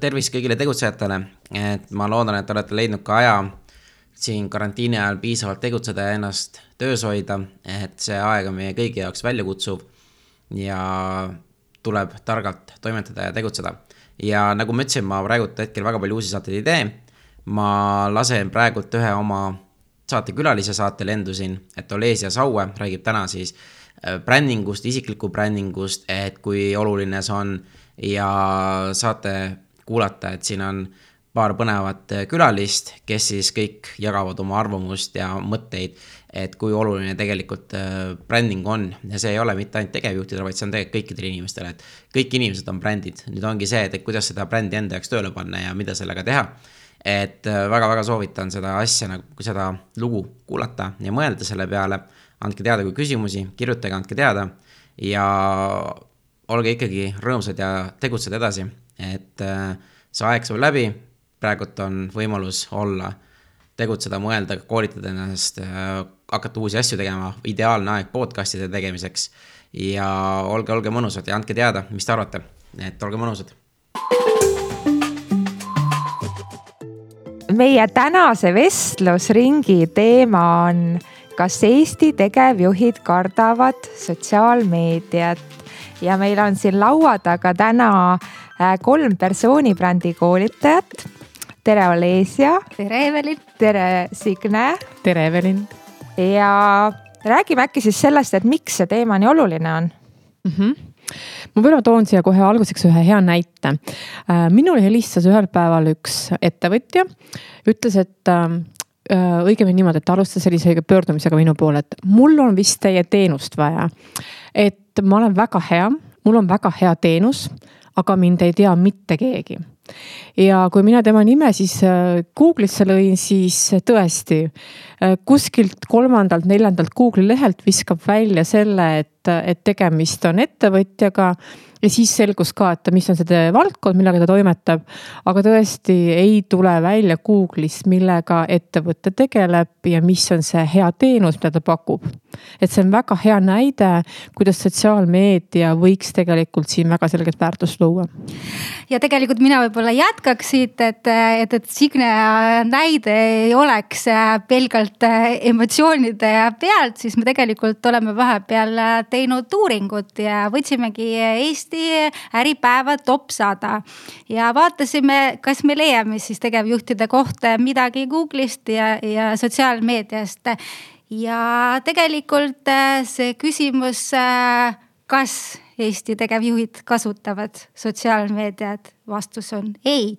tervist kõigile tegutsejatele, et ma loodan, et olete leidnud ka aja siin karantiini ajal piisavalt tegutseda ja ennast töös hoida, et see aeg on meie kõigi jaoks väljakutsuv ja tuleb targalt toimetada ja tegutseda. ja nagu ma ütlesin, ma praegult hetkel väga palju uusi saateid ei tee. ma lasen praegult ühe oma saatekülalise saate lendusin, et Olesia Saue räägib täna siis äh, brändingust, isikliku brändingust, et kui oluline see on ja saate kuulata, et siin on paar põnevat külalist, kes siis kõik jagavad oma arvamust ja mõtteid, et kui oluline tegelikult äh, bränding on ja see ei ole mitte ainult tegevjuhtidele, vaid see on tegelikult kõikidele inimestele, et kõik inimesed on brändid. nüüd ongi see, et, kuidas seda brändi enda jaoks tööle panna ja mida sellega teha et väga-väga äh, soovitan seda asja nagu seda lugu kuulata ja mõelda selle peale. andke teada, kui küsimusi, kirjutage, andke teada ja olge ikkagi rõõmsad ja tegutseda edasi, et äh, see aeg saab läbi. praegult on võimalus olla, tegutseda, mõelda, koolitada ennast, äh, hakata uusi asju tegema, ideaalne aeg podcast'ide tegemiseks. ja olge, olge mõnusad ja andke teada, mis te arvate, et olge mõnusad meie tänase vestlusringi teema on, kas Eesti tegevjuhid kardavad sotsiaalmeediat ja meil on siin laua taga täna äh, kolm persoonibrändi koolitajat. tere, Olesia. tere, Evelin. tere, Signe. tere, Evelin. ja räägime äkki siis sellest, et miks see teema nii oluline on mm. -hmm ma võib-olla toon siia kohe alguseks ühe hea näite. Äh, minule helistas ühel päeval üks ettevõtja, ütles, et äh, äh, õigemini niimoodi, et ta alustas sellise pöördumisega minu poole, et mul on vist teie teenust vaja. et ma olen väga hea, mul on väga hea teenus, aga mind ei tea mitte keegi. Ja kui mina tema nime siis Google'isse lõin, siis tõesti kuskilt kolmandalt, neljandalt Google'i lehelt viskab välja selle, et et, et tegemist on ettevõtjaga ja siis selgus ka, et mis on see valdkond, millega ta toimetab. aga tõesti ei tule välja Google'is, millega ettevõte tegeleb ja mis on see hea teenus, mida ta pakub. et see on väga hea näide, kuidas sotsiaalmeedia võiks tegelikult siin väga selget väärtust luua. ja tegelikult mina võib-olla jätkaks siit, et, et, et Signe näide ei oleks pelgalt emotsioonide pealt, siis me tegelikult oleme vahepeal teinud uuringut ja võtsimegi Eesti Äripäeva top sada. ja vaatasime, kas me leiame siis tegevjuhtide kohta midagi Google'ist ja, ja sotsiaalmeediast. ja tegelikult äh, see küsimus, äh, kas Eesti tegevjuhid kasutavad sotsiaalmeediat, vastus on ei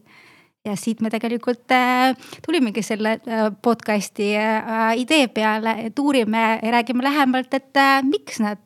ja siit me tegelikult äh, tulimegi selle äh, podcast'i äh, idee peale, et uurime ja räägime lähemalt, et miks nad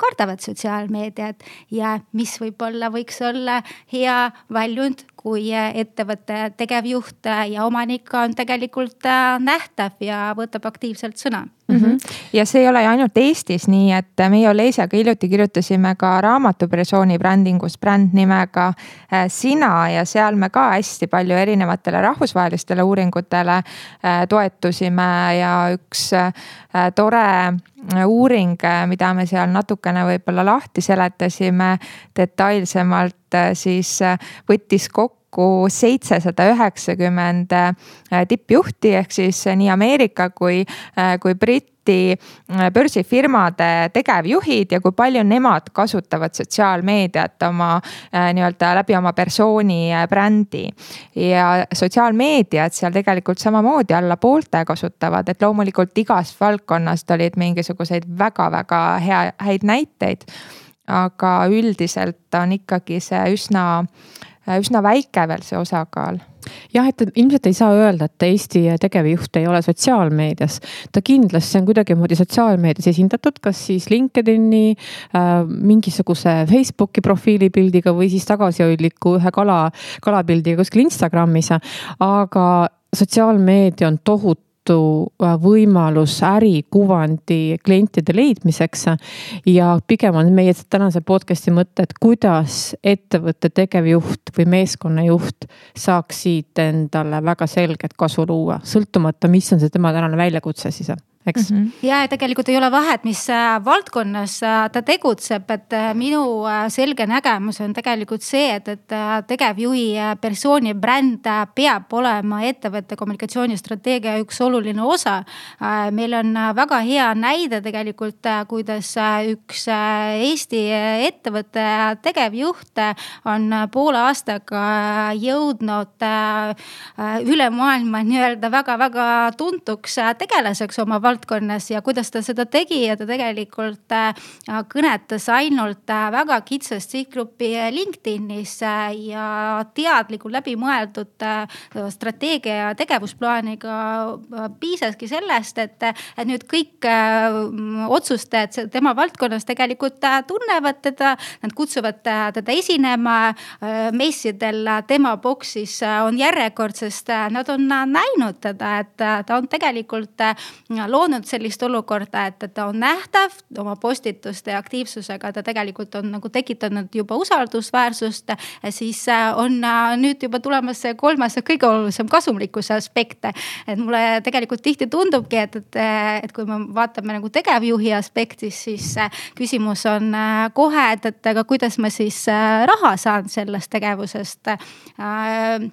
kardavad sotsiaalmeediat ja mis võib-olla võiks olla hea väljund kui ettevõtte tegevjuht ja omanik on tegelikult äh, nähtav ja võtab aktiivselt sõna mm. -hmm. ja see ei ole ju ainult Eestis nii, et meie Olesiaga hiljuti kirjutasime ka raamatupersooni brändingus bränd nimega äh, Sina ja seal me ka hästi palju erinevatele rahvusvahelistele uuringutele äh, toetusime ja üks tore uuring, mida me seal natukene võib-olla lahti seletasime detailsemalt, siis võttis kokku kokku seitsesada üheksakümmend äh, tippjuhti ehk siis nii Ameerika kui, äh, kui Briti äh, börsifirmade tegevjuhid ja kui palju nemad kasutavad sotsiaalmeediat oma nii-öelda läbi oma persooni brändi. ja sotsiaalmeediat seal tegelikult samamoodi alla poolte kasutavad, et loomulikult igast valdkonnast olid mingisuguseid väga-väga hea, häid näiteid aga üldiselt on ikkagi see üsna üsna väike veel see osakaal jah, et ilmselt ei saa öelda, et Eesti tegevjuht ei ole sotsiaalmeedias. ta kindlasti on kuidagimoodi sotsiaalmeedias esindatud, kas siis LinkedIn'i äh,, mingisuguse Facebooki profiilipildiga või siis tagasihoidliku ühe kala, kalapildiga kuskil Instagramis. aga sotsiaalmeedia on tohutu tohutu äh, võimalus ärikuvandi klientide leidmiseks. ja pigem on meie tänase podcast'i mõte, et kuidas ettevõtte tegevjuht või meeskonnajuht saaks siit endale väga selget kasu luua, sõltumata, mis on see tema tänane väljakutse siis eks mm. -hmm. ja tegelikult ei ole vahet, mis äh, valdkonnas äh, ta tegutseb, et äh, minu selge nägemus on tegelikult see, et, et tegevjuhi persooni bränd peab olema ettevõtte kommunikatsioonistrateegia üks oluline osa. meil on väga hea näide tegelikult, kuidas üks Eesti ettevõtte tegevjuht on poole aastaga jõudnud üle maailma nii-öelda väga-väga tuntuks tegelaseks oma valdkonnas valdkonnas ja kuidas ta seda tegi ja ta tegelikult äh, kõnetas ainult äh, väga kitsast LinkedInis äh, ja teadliku läbimõeldud strateegia ja tegevusplaaniga piisaski sellest, et, et nüüd kõik otsustajad tema valdkonnas tegelikult tunnevad teda, nad kutsuvad teda esinema messidel tema boksis on järjekord, sest nad on näinud teda, et ta on tegelikult loonud loonud sellist olukorda, et, et ta on nähtav oma postituste ja aktiivsusega, ta tegelikult on nagu tekitanud juba usaldusväärsust. siis äh, on äh, nüüd juba tulemas see kolmas ja kõige olulisem kasumlikkuse aspekt. et mulle tegelikult tihti tundubki, et, et, et kui me vaatame nagu tegevjuhi aspektis, siis äh, küsimus on kohe, et, et aga kuidas ma siis raha saan sellest tegevusest.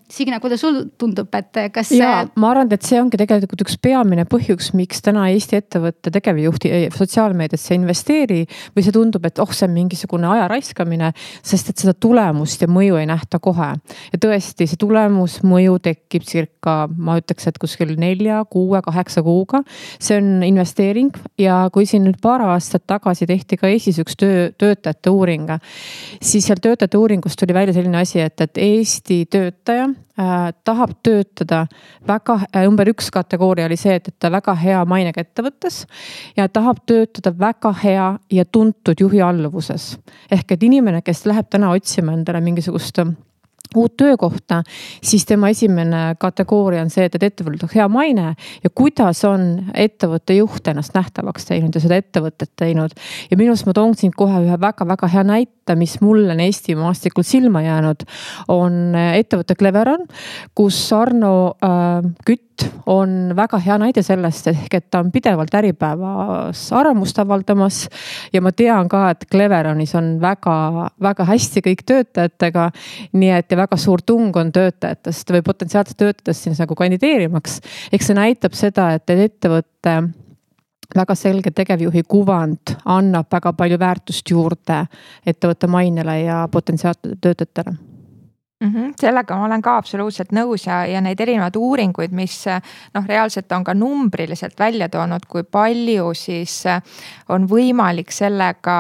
Signe, kuidas sul tundub, et kas? ja ma arvan, et see ongi tegelikult üks peamine põhjus, miks täna täna Eesti ettevõtte tegevjuhti sotsiaalmeediasse ei investeeri või see tundub, et oh, see on mingisugune aja raiskamine, sest et seda tulemust ja mõju ei nähta kohe. ja tõesti, see tulemus, mõju tekib circa, ma ütleks, et kuskil nelja, kuue, kaheksa kuuga. see on investeering ja kui siin nüüd paar aastat tagasi tehti ka Eestis üks töö, töötajate uuring, siis seal töötajate uuringust tuli välja selline asi, et, et Eesti töötaja äh, tahab töötada väga äh,, number üks kategooria oli see, et, et ta väga hea mainega ettevõttes ja tahab töötada väga hea ja tuntud juhi alluvuses. ehk et inimene, kes läheb täna otsima endale mingisugust uut töökohta, siis tema esimene kategooria on see, et, et ettevõttel on hea maine ja kuidas on ettevõtte juht ennast nähtavaks teinud ja seda ettevõtet teinud. ja minu arust ma toon siin kohe ühe väga-väga hea näite, mis mulle on Eesti maastikul silma jäänud, on ettevõte Cleveron, kus Arno äh, Kütt on väga hea näide sellest, ehk et ta on pidevalt Äripäevas arvamust avaldamas. ja ma tean ka, et Cleveronis on väga-väga hästi kõik töötajatega. nii et ja väga suur tung on töötajatest või potentsiaalsetest töötajatest sinna nagu kandideerimaks. eks see näitab seda, et ettevõtte väga selge tegevjuhi kuvand annab väga palju väärtust juurde ettevõtte mainele ja potentsiaalsetele töötajatele mm. -hmm. sellega ma olen ka absoluutselt nõus ja, ja neid erinevaid uuringuid, mis noh, reaalselt on ka numbriliselt välja toonud, kui palju siis on võimalik sellega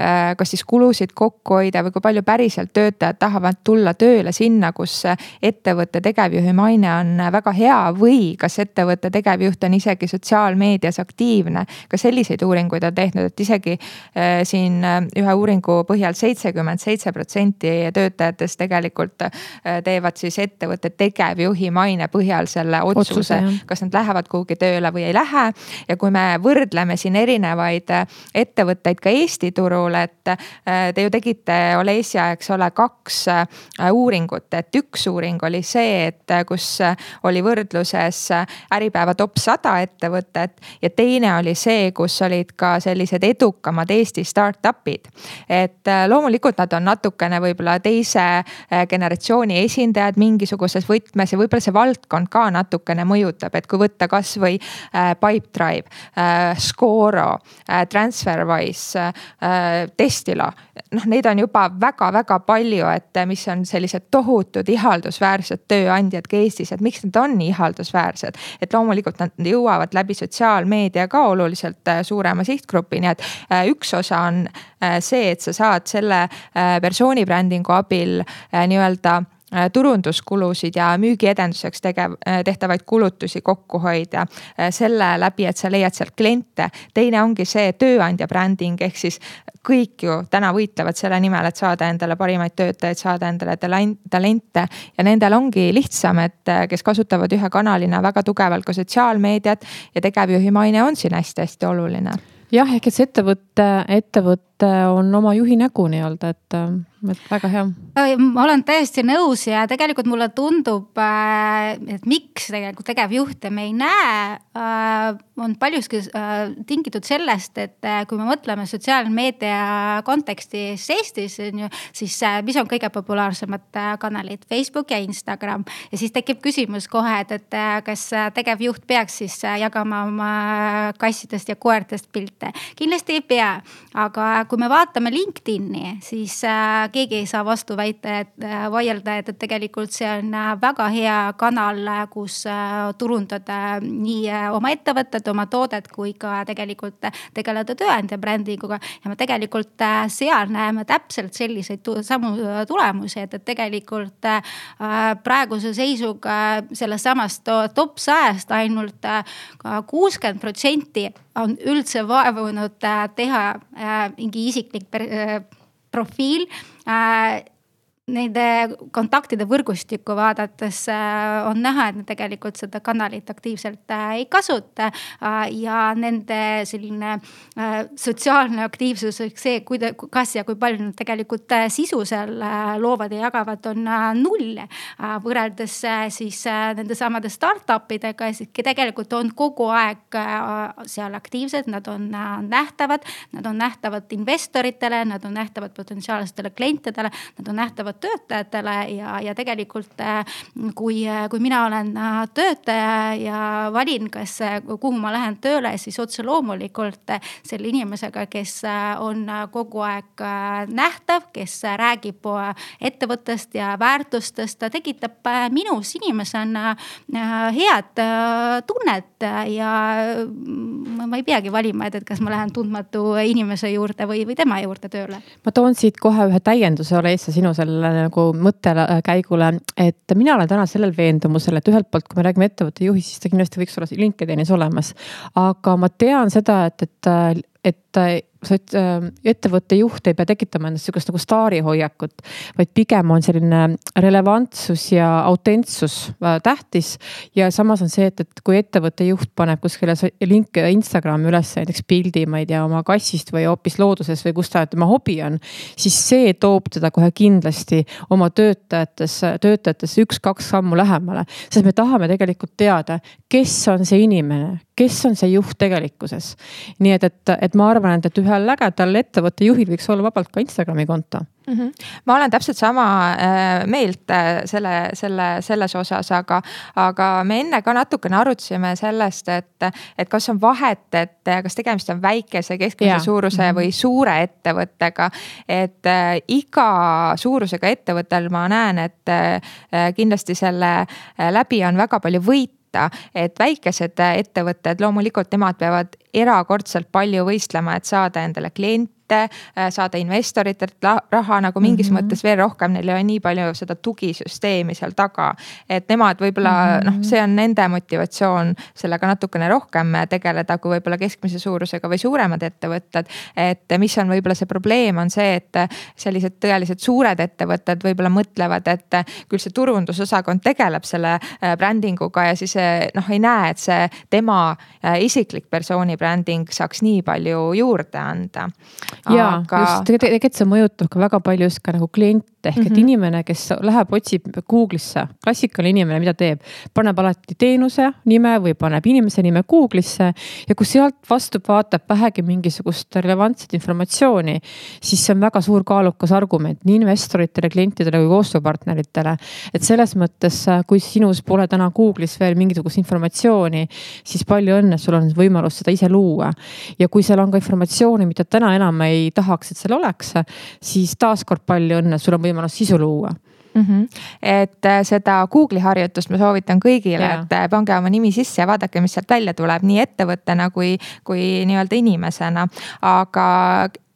äh, kas siis kulusid kokku hoida või kui palju päriselt töötajad tahavad tulla tööle sinna, kus ettevõtte tegevjuhi maine on väga hea või kas ettevõtte tegevjuht on isegi sotsiaalmeedias aktiivne. ka selliseid uuringuid on tehtud, et isegi äh, siin ühe uuringu põhjal seitsekümmend seitse protsenti töötajatest tegelikult Äh, teevad siis ettevõtte tegevjuhi maine põhjal selle otsuse, otsuse, kas nad lähevad kuhugi tööle või ei lähe. ja kui me võrdleme siin erinevaid äh, ettevõtteid ka Eesti turul, et äh, te ju tegite Olesia, eks ole, kaks uuringut, et üks uuring oli see, et kus oli võrdluses Äripäeva top sada ettevõtet ja teine oli see, kus olid ka sellised edukamad Eesti startup'id. et loomulikult nad on natukene võib-olla teise generatsiooni organisatsiooni esindajad mingisuguses võtmes ja võib-olla see valdkond ka natukene mõjutab, et kui võtta kasvõi äh, Pipedrive äh,, Scoro äh,, Transferwise äh,, Destila. Noh, neid on juba väga-väga palju, et äh, mis on sellised tohutud ihaldusväärsed tööandjad ka Eestis, et miks nad on nii ihaldusväärsed. et loomulikult nad jõuavad läbi sotsiaalmeedia ka oluliselt äh, suurema sihtgrupini, et äh, üks osa on see, et sa saad selle persooni brändingu abil nii-öelda turunduskulusid ja müügiedenduseks tegev, äh, tehtavaid kulutusi kokku hoida äh, selle läbi, et sa leiad sealt kliente. teine ongi see tööandja bränding ehk siis kõik ju täna võitlevad selle nimel, et saada endale parimaid töötajaid, saada endale talente ja nendel ongi lihtsam, et kes kasutavad ühe kanalina väga tugevalt ka sotsiaalmeediat ja tegevjuhi maine on siin hästi-hästi oluline jah, ehk et see ettevõte, ettevõte on oma juhi nägu nii-öelda, et et väga hea. ma olen täiesti nõus ja tegelikult mulle tundub, äh, et miks tegelikult tegevjuhte me ei näe, äh, on paljuski äh, tingitud sellest, et kui me mõtleme sotsiaalmeedia kontekstis Eestis on ju, siis mis on kõige populaarsemad kanalid, Facebook ja Instagram. ja siis tekib küsimus kohe, et, et kas tegevjuht peaks siis jagama oma kassidest ja koertest pilte. kindlasti ei pea, aga kui me vaatame LinkedIn'i, siis keegi ei saa vastu väita, et äh, vaielda, et, et tegelikult see on äh, väga hea kanal, äh, kus turundada nii oma ettevõtet, oma toodet kui ka tegelikult tegeleda tööandja brändinguga. ja me tegelikult seal näeme täpselt selliseid samu tulemusi, et, et tegelikult praeguse seisuga sellest samast top sajast ainult kuuskümmend protsenti on üldse vaevunud teha mingi isiklik profiil äh, nende kontaktide võrgustikku vaadates äh, on näha, et nad tegelikult seda kanalit aktiivselt äh, ei kasuta. Äh, ja nende selline sotsiaalne aktiivsus, see, kas ja kui palju nad tegelikult sisu seal loovad ja jagavad, on null. võrreldes siis nende samade startup idega, siis tegelikult on kogu aeg seal aktiivsed, nad on nähtavad, nad on nähtavad investoritele, nad on nähtavad potentsiaalsetele klientidele, nad on nähtavad töötavad töötajatele ja, ja tegelikult äh, kui, äh, kui mina olen äh, töötaja ja valin, kas, kuhu ma lähen tööle, siis otse loomulikult selle inimesega, kes on kogu aeg nähtav, kes räägib ettevõttest ja väärtustest, ta tekitab minus inimesena head tunnet ja ma ei peagi valima, et, et kas ma lähen tundmatu inimese juurde või, või tema juurde tööle. ma toon siit kohe ühe täienduse, Olesa, sinu sellele sellele nagu mõttekäigule, et mina olen täna sellel veendumusel, et ühelt poolt, kui me räägime ettevõtte juhist, siis ta kindlasti võiks olla LinkedInis olemas. aga ma tean seda, et, et, et äh, ettevõtte juht ei pea tekitama endast sihukest nagu staarihoiakut, vaid pigem on selline relevantsus ja autentsus äh, tähtis. ja samas on see, et, et kui ettevõtte juht paneb kuskile link Instagrami üles näiteks pildi, ma ei tea, oma kassist või hoopis looduses või kus ta tema hobi on, siis see toob teda kohe kindlasti oma töötajates, töötajatesse üks-kaks sammu lähemale, sest me tahame tegelikult teada, kes on see inimene, kes on see juht tegelikkuses. nii et, et, et ma arvan, et, et ühe ühel ägedal ettevõtte juhil võiks olla vabalt ka Instagrami konto mm. -hmm. ma olen täpselt sama äh, meelt äh, selle, selle, selles osas, aga, aga me enne ka natukene arutasime sellest, et, et kas on vahet, et kas tegemist on väikese, keskmise suuruse mm -hmm. või suure ettevõttega. et äh, iga suurusega ettevõttel ma näen, et äh, kindlasti selle äh, läbi on väga palju võite võita. et väikesed ettevõtted, loomulikult nemad peavad erakordselt palju võistlema, et saada endale klient kätte, äh, saada investoritelt raha nagu mingis mm -hmm. mõttes veel rohkem, neil ei ole nii palju seda tugisüsteemi seal taga. et nemad võib-olla mm -hmm. noh, see on nende motivatsioon sellega natukene rohkem tegeleda, kui võib-olla keskmise suurusega või suuremad ettevõtted. et mis on võib-olla see probleem, on see, et sellised tõelised suured ettevõtted võib-olla mõtlevad, et küll see turundusosakond tegeleb selle äh, brändinguga ja siis äh, noh, ei näe, et see tema isiklik persooni bränding saaks nii palju juurde anda ja aga... just tegelikult see mõjutab ka väga palju just ka nagu kliente ehk mm -hmm. et mhm. inimene, kes läheb, otsib Google'isse, klassikaline inimene, mida teeb, paneb alati teenuse nime või paneb inimese nime Google'isse ja kui sealt vastu vaatab vähegi mingisugust relevantset informatsiooni, siis see on väga suur kaalukas argument nii investoritele, klientidele kui koostööpartneritele. et selles mõttes, kui sinus pole täna Google'is veel mingisugust informatsiooni, siis palju õnne, sul on võimalus seda ise luua. ja kui seal on ka informatsiooni, mida täna enam ei tahaks, et seal oleks, siis taaskord palju õnne, sul on võimalus sisu luua mm. -hmm. et äh, seda Google'i harjutust ma soovitan kõigile, et äh, pange oma nimi sisse ja vaadake, mis sealt välja tuleb nii ettevõttena kui, kui nii-öelda inimesena. aga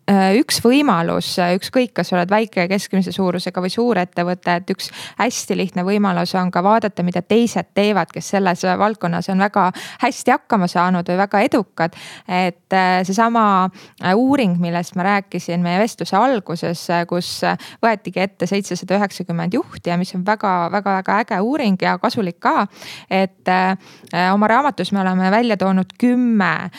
üks võimalus, äh, ükskõik, kas oled väike, keskmise suurusega või suur ettevõte, et üks hästi lihtne võimalus on ka vaadata, mida teised teevad, kes selles valdkonnas on väga hästi hakkama saanud või väga edukad. et äh, seesama uuring, millest ma rääkisin meie vestluse alguses, kus võetigi ette seitsesada üheksakümmend juhti ja mis on väga-väga-väga äge uuring ja kasulik ka. et oma raamatus me oleme välja toonud kümme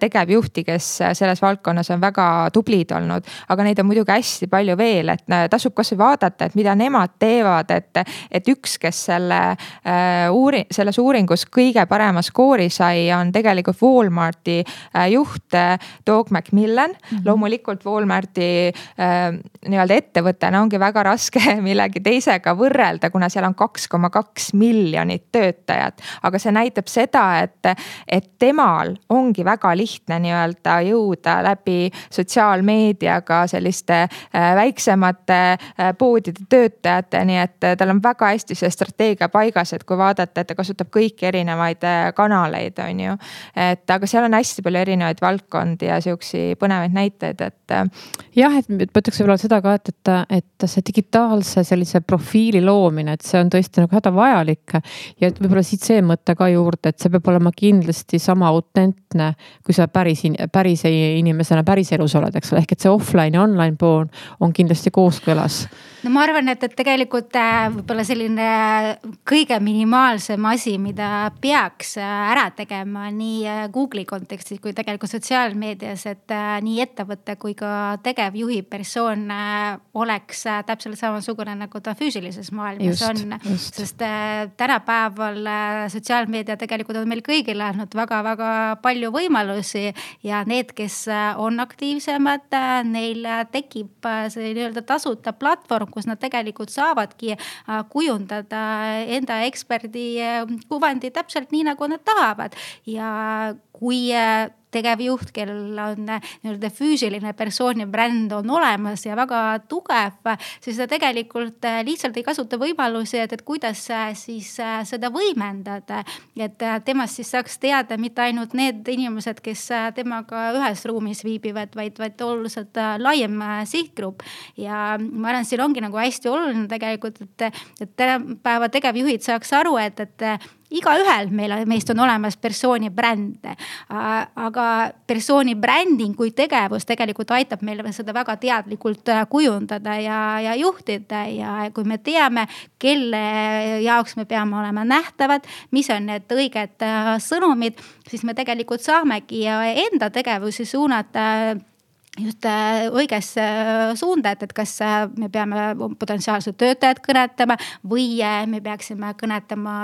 tegevjuhti, kes selles valdkonnas on väga tublid tublid olnud, aga neid on muidugi hästi palju veel, et tasub kasvõi vaadata, et mida nemad teevad, et, et üks, kes selle äh, uuri-, selles uuringus kõige parema skoori sai, on tegelikult Walmarti äh, juht äh, Doug McMillan mm. -hmm. loomulikult Walmarti äh, nii-öelda ettevõttena ongi väga raske millegi teisega võrrelda, kuna seal on kaks koma kaks miljonit töötajat. aga see näitab seda, et, et temal ongi väga lihtne nii-öelda jõuda läbi sotsiaalmeediaga selliste äh, väiksemate äh, poodide töötajateni, et äh, tal on väga hästi see strateegia paigas, et kui vaadata, et ta kasutab kõiki erinevaid kanaleid, on ju. et aga seal on hästi palju erinevaid valdkondi ja sihukesi põnevaid näiteid, et. jah, et ma ütleks võib-olla seda ka, et, et, et see digitaalse sellise profiili loomine, et see on tõesti nagu hädavajalik. ja võib-olla siit see mõte ka juurde, et see peab olema kindlasti sama autentne, kui sa päris, päris inimesena päriselus oled, eks ole, ehk et see offline ja online pool on kindlasti kooskõlas no ma arvan, et, et tegelikult äh, võib-olla selline kõige minimaalsem asi, mida peaks äh, ära tegema nii äh, Google'i kontekstis kui tegelikult sotsiaalmeedias, et nii ettevõte kui ka tegevjuhi persoon oleks täpselt samasugune, nagu ta füüsilises maailmas just, on. sest tänapäeval sotsiaalmeedia tegelikult on meil kõigile andnud väga-väga palju võimalusi ja need, kes on aktiivsemad, neil tekib see nii-öelda tasuta platvorm kus nad tegelikult saavadki äh, kujundada enda eksperdi äh, kuvandi täpselt nii, nagu nad tahavad. Ja kui äh, tegevjuht, kellel on äh, nii-öelda füüsiline persooni bränd on olemas ja väga tugev, siis ta tegelikult äh, lihtsalt ei kasuta võimalusi, et, et kuidas siis seda võimendada. et temast siis saaks teada mitte ainult need inimesed, kes temaga ühes ruumis viibivad, vaid, vaid oluliselt laiem sihtgrupp. ja ma arvan, et siin ongi nagu hästi oluline tegelikult, et, et tänapäeva tegevjuhid saaks aru, et, et igaühel meil, meist on olemas persooni bränd. aga persooni bränding kui tegevus tegelikult aitab meil seda väga teadlikult äh, kujundada ja, ja juhtida ja kui me teame, kelle jaoks me peame olema nähtavad, mis on need õiged äh, sõnumid, siis me tegelikult saamegi enda tegevusi suunata just äh, õigesse äh, suunda, et, et kas äh, me peame potentsiaalset töötajat kõnetama või me peaksime kõnetama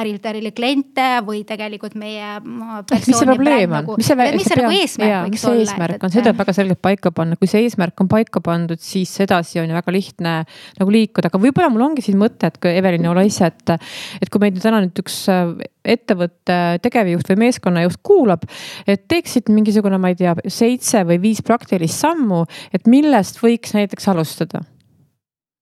ärilt ärile kliente või tegelikult meie. mis see probleem on nagu,, mis see, mis see nagu eesmärk jaa, võiks olla? eesmärk on, see tuleb väga selgelt paika panna, kui see eesmärk on paika pandud, siis edasi on ju väga lihtne nagu liikuda, aga võib-olla mul ongi siin mõte, et Evelin, ole ise, et, et kui meid täna nüüd üks ettevõtte tegevjuht või meeskonnajuht kuulab, et teeksid mingisugune, ma ei tea, seitse või viis praktilist sammu, et millest võiks näiteks alustada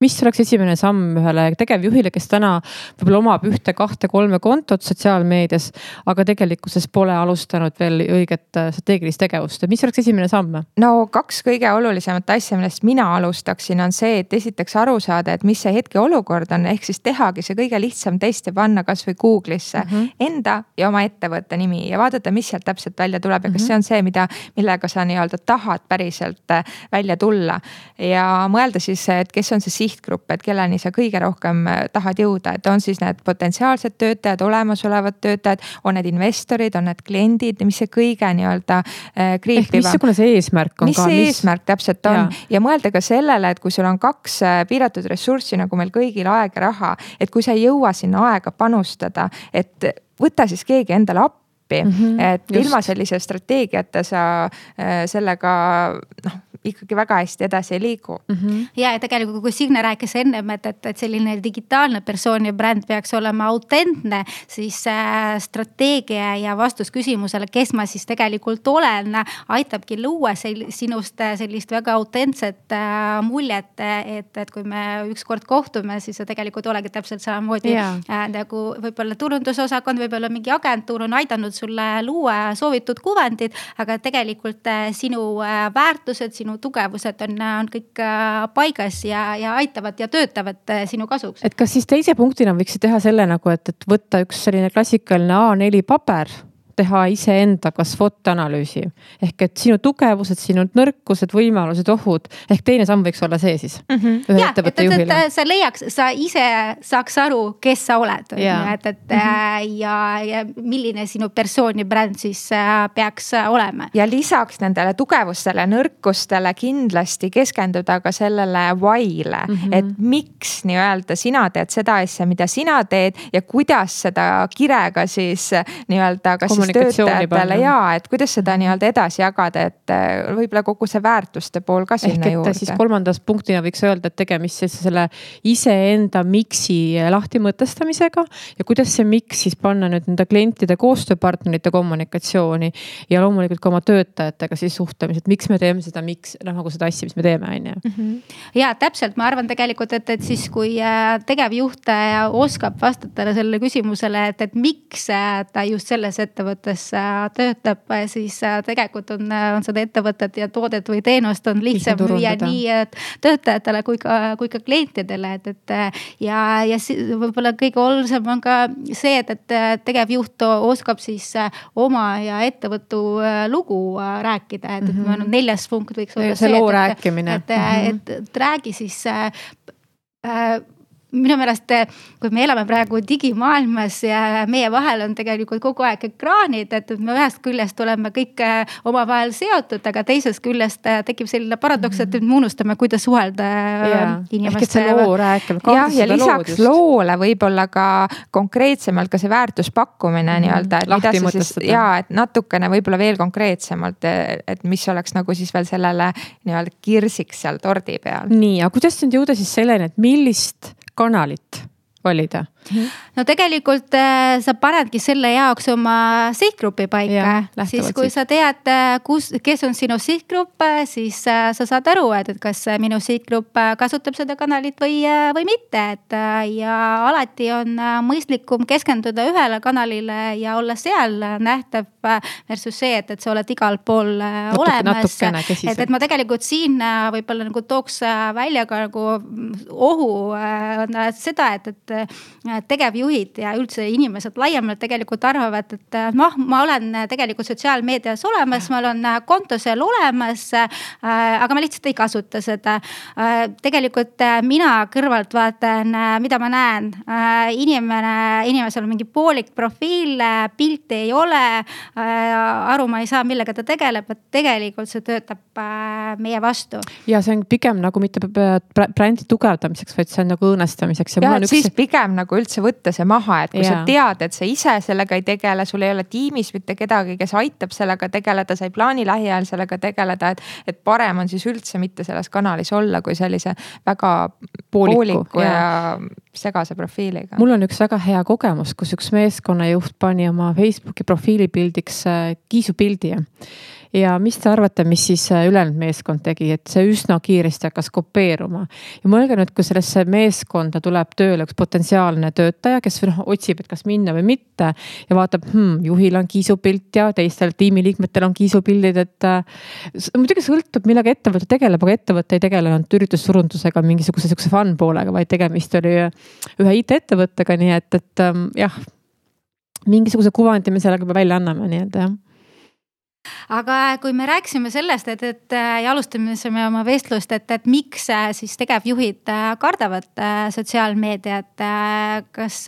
mis oleks esimene samm ühele tegevjuhile, kes täna võib-olla omab ühte, kahte, kolme kontot sotsiaalmeedias, aga tegelikkuses pole alustanud veel õiget äh, strateegilist tegevust, et mis oleks esimene samm? no kaks kõige olulisemat asja, millest mina alustaksin, on see, et esiteks aru saada, et mis see hetkeolukord on, ehk siis tehagi see kõige lihtsam test ja panna kasvõi Google'isse mm -hmm. enda ja oma ettevõtte nimi ja vaadata, mis sealt täpselt välja tuleb ja kas mm -hmm. see on see, mida, millega sa nii-öelda tahad päriselt äh, välja tulla. ja mõelda siis, et kes on see sihtgrupp, et kelleni sa kõige rohkem äh, tahad jõuda, et on siis need potentsiaalsed töötajad, olemasolevad töötajad, on need investorid, on need kliendid, mis see kõige nii-öelda äh, kriipivam. missugune see eesmärk on mis ka? mis see eesmärk täpselt on ja, ja mõelda ka sellele, et kui sul on kaks äh, piiratud ressurssi nagu meil kõigil aeg ja raha, et kui sa ei jõua sinna aega panustada, et võta siis keegi endale appi appi mm, -hmm, et just. ilma sellise strateegiata sa sellega noh ikkagi väga hästi edasi ei liigu mm. -hmm. ja, ja tegelikult, kui Signe rääkis ennem, et, et, et selline digitaalne persooni bränd peaks olema autentne, siis äh, strateegia ja vastus küsimusele, kes ma siis tegelikult olen, aitabki luua sel, sinust äh, sellist väga autentset äh, muljet. et, et kui me ükskord kohtume, siis sa tegelikult oledki täpselt samamoodi yeah. äh, nagu võib-olla turundusosakond, võib-olla mingi agentuur on aidanud sulle luua soovitud kuvandit, aga tegelikult äh, sinu äh, väärtused, sinu sinu tugevused on, on kõik äh, paigas ja, ja aitavad ja töötavad äh, sinu kasuks. et kas siis teise punktina võiksid teha selle nagu, et, et võtta üks selline klassikaline A4 paber teha iseendaga SWOT analüüsi. ehk et sinu tugevused, sinu nõrkused, võimalused, ohud ehk teine samm võiks olla see siis mm. -hmm. ja, et, juhile. et sa leiaks, sa ise saaks aru, kes sa oled, on ju, et, et mm -hmm. ja, ja milline sinu persoon ja bränd siis äh, peaks äh, olema. ja lisaks nendele tugevustele, nõrkustele kindlasti keskenduda ka sellele why'le mm, -hmm. et miks nii-öelda sina teed seda asja, mida sina teed ja kuidas seda kirega siis nii-öelda kas siis töötajatele ja et kuidas seda nii-öelda edasi jagada, et äh, võib-olla kogu see väärtuste pool ka sinna Ehk, juurde. siis kolmandas punktina võiks öelda, et tegemist siis selle iseenda miks'i lahti mõtestamisega ja kuidas see miks siis panna nüüd nende klientide, koostööpartnerite kommunikatsiooni ja loomulikult ka oma töötajatega siis suhtlemised, miks me teeme seda, miks noh, nagu seda asja, mis me teeme, on ju. Mhm. ja täpselt, ma arvan tegelikult, et, et siis kui äh, tegevjuht äh, oskab vastata sellele küsimusele, et, et miks ta just selles ettevõttes töötab, siis tegelikult on, on seda ettevõtet ja toodet või teenust on lihtsam müüa nii töötajatele kui ka, kui ka klientidele, et, et. ja, ja võib-olla kõige olulisem on ka see, et, et tegevjuht oskab siis oma ja ettevõtu lugu rääkida, et, et mm -hmm. neljas punkt võiks olla see, see, et, et, et, et, et räägi siis äh, minu meelest, kui me elame praegu digimaailmas ja meie vahel on tegelikult kogu aeg ekraanid, et me ühest küljest oleme kõik äh, omavahel seotud, aga teisest küljest äh, tekib selline paradoks, et nüüd me unustame, kuidas suhelda äh, inimeste. jah, ja lisaks loodust. loole võib-olla ka konkreetsemalt ka see väärtuspakkumine mm nii-öelda, et Lahti mida sa siis ja et natukene võib-olla veel konkreetsemalt, et mis oleks nagu siis veel sellele nii-öelda kirsiks seal tordi peal. nii, aga kuidas nüüd jõuda siis selleni, et millist kanalit valida no tegelikult äh, sa panedki selle jaoks oma sihtgrupi paika, siis kui siit. sa tead, äh, kus, kes on sinu sihtgrupp, äh, siis sa saad aru, et, et kas minu sihtgrupp kasutab seda kanalit või, või mitte, et ja alati on mõistlikum keskenduda ühele kanalile ja olla seal nähtav versus see, et, et sa oled igal pool Natuke, olemas. et, et ma tegelikult siin võib-olla nagu tooks välja ka nagu ohu on seda, et, et tegevjuhid ja üldse inimesed laiemalt tegelikult arvavad, et noh, ma olen tegelikult sotsiaalmeedias olemas, mul on konto seal olemas. aga ma lihtsalt ei kasuta seda. tegelikult mina kõrvalt vaatan, mida ma näen. inimene, inimesel on mingi poolik profiil, pilti ei ole. aru ma ei saa, millega ta tegeleb, et tegelikult see töötab meie vastu. ja see on pigem nagu mitte brändi tugevdamiseks, vaid see on nagu õõnestamiseks. ja, ja siis üks... pigem nagu üldse võtta see maha, et kui yeah. sa tead, et sa ise sellega ei tegele, sul ei ole tiimis mitte kedagi, kes aitab sellega tegeleda, sa ei plaani lähiajal sellega tegeleda, et. et parem on siis üldse mitte selles kanalis olla, kui sellise väga pooliku, pooliku ja, ja segase profiiliga. mul on üks väga hea kogemus, kus üks meeskonnajuht pani oma Facebooki profiilipildiks äh, kiisupildi ja mis te arvate, mis siis äh, ülejäänud meeskond tegi, et see üsna kiiresti hakkas kopeeruma. ja mõelge nüüd, kui sellesse meeskonda tuleb tööle üks potentsiaalne töötaja, kes noh otsib, et kas minna või mitte ja vaatab hmm,, juhil on kiisupilt ja teistel tiimiliikmetel on kiisupildid, et äh,. muidugi sõltub, millega ettevõte tegeleb, aga ettevõte ei tegelenud üritussurundusega mingisuguse sihukese fun poolega, vaid tegemist oli ühe IT-ettevõttega, nii et, et ähm, jah mingisuguse kuvandi me sellega välja anname, nii et jah aga kui me rääkisime sellest, et, et ja alustasime oma vestlust, et, et miks äh, siis tegevjuhid äh, kardavad äh, sotsiaalmeediat, kas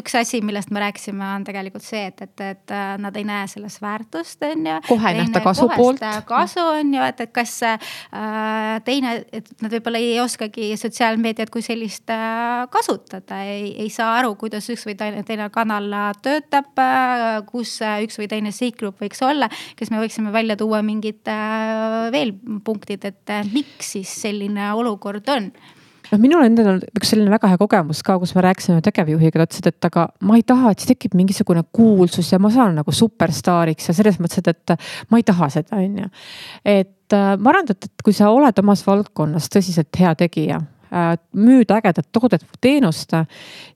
üks asi, millest me rääkisime, on tegelikult see, et, et, et äh, nad ei näe selles väärtust, on ju. kohe ei nähta kasu poolt. kasu on ju, et, et kas äh, teine, et nad võib-olla ei oskagi sotsiaalmeediat kui sellist äh, kasutada, ei, ei saa aru, kuidas üks või teine, teine kanal töötab äh,. kus üks või teine sihtgrupp võiks olla, kas me võiksime välja tuua mingid äh, veel punktid, et äh, miks siis selline olukord on noh, minul endal on üks selline väga hea kogemus ka, kus me rääkisime tegevjuhiga, ta ütles, et aga ma ei taha, et siis tekib mingisugune kuulsus ja ma saan nagu superstaariks ja selles mõttes, et, et ma ei taha seda, on ju. et äh, ma arvan, et, et kui sa oled omas valdkonnas tõsiselt hea tegija äh, müüd ägedat toodet või teenust,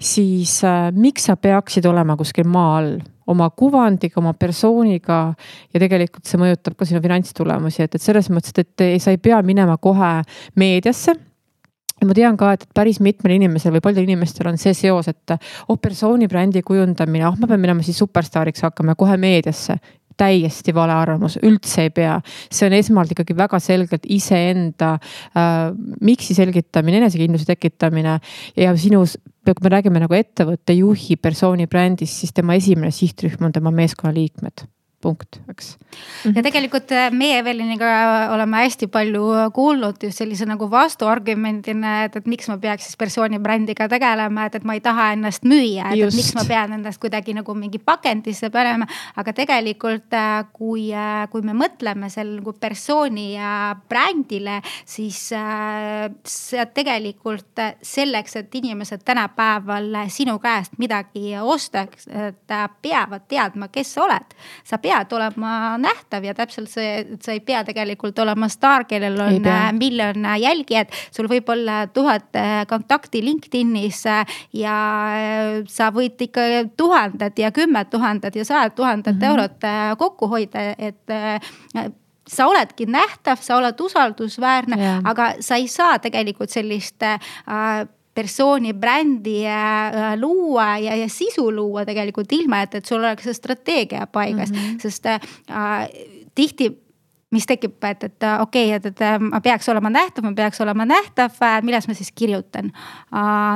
siis äh, miks sa peaksid olema kuskil maa all oma kuvandiga, oma persooniga ja tegelikult see mõjutab ka sinu finantstulemusi, et, et selles mõttes, et, et sa ei pea minema kohe meediasse ja ma tean ka, et päris mitmel inimesel või paljudel inimestel on see seos, et oh persooni brändi kujundamine, ah oh, ma pean minema siis superstaariks hakkama kohe meediasse. Täiesti vale arvamus, üldse ei pea. see on esmalt ikkagi väga selgelt iseenda äh, miks'i selgitamine, enesekindluse tekitamine. Ja sinus kui me räägime nagu ettevõtte juhi persooni brändist, siis tema esimene sihtrühm on tema meeskonnaliikmed punkt, eks. ja tegelikult äh, meie Eveliniga oleme hästi palju kuulnud just sellise nagu vastuargumendina, et, et miks ma peaks siis persooni brändiga tegelema, et, et ma ei taha ennast müüa, et, et miks ma pean ennast kuidagi nagu mingi pakendisse panema. aga tegelikult, äh, kui, äh, kui me mõtleme selle nagu persooni brändile, siis see tegelikult selleks, et inimesed tänapäeval sinu käest midagi ostaks, et peavad teadma, kes sa oled. sa pead pead olema nähtav ja täpselt see, et sa ei pea tegelikult olema staar, kellel on äh, miljon äh, jälgijat. sul võib olla tuhat äh, kontakti LinkedInis ja sa võid ikka tuhanded ja kümmed tuhanded ja sajad tuhanded mm -hmm. eurot kokku hoida, et sa oledki nähtav, sa oled usaldusväärne, aga sa ei saa tegelikult sellist äh, persooni brändi äh, luua ja, ja sisu luua tegelikult ilma, et, et sul oleks see strateegia paigas mm, -hmm. sest äh, tihti mis tekib, et, et okei okay,, et, et ma peaks olema nähtav, ma peaks olema nähtav, millest ma siis kirjutan.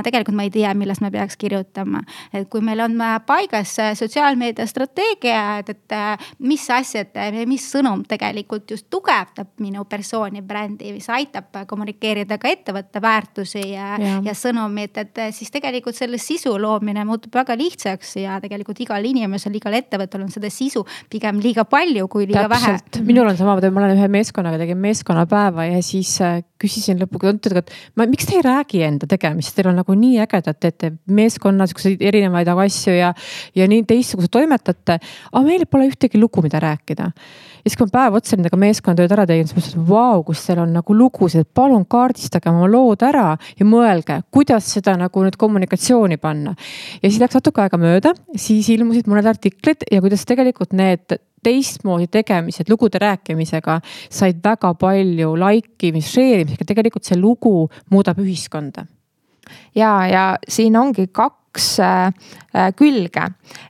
tegelikult ma ei tea, millest ma peaks kirjutama, et kui meil on paigas sotsiaalmeedia strateegia, et, et mis asjad, mis sõnum tegelikult just tugevdab minu persooni, brändi, mis aitab kommunikeerida ka ettevõtte väärtusi ja, ja., ja sõnumit, et siis tegelikult selle sisu loomine muutub väga lihtsaks ja tegelikult igal inimesel, igal ettevõttel on seda sisu pigem liiga palju kui liiga Täpselt. vähe. minul on sama ma olen ühe meeskonnaga, tegin meeskonnapäeva ja siis äh, küsisin lõpuks, et ma, miks te ei räägi enda tegemist, teil on nagu nii ägedat, teete meeskonna siukseid erinevaid asju ja, ja nii teistsugused toimetate. aga meil pole ühtegi lugu, mida rääkida. ja siis, kui ma päev otsa nendega meeskonnatööd ära tegin, siis mõtlesin, et vau, kus teil on nagu lugusid, et palun kaardistage oma lood ära ja mõelge, kuidas seda nagu nüüd kommunikatsiooni panna. ja siis läks natuke aega mööda, siis ilmusid mõned artiklid ja kuidas tegelikult need teistmoodi tegemised, lugude rääkimisega said väga palju likeimist, share imist, tegelikult see lugu muudab ühiskonda. ja, ja siin ongi kaks äh, külge,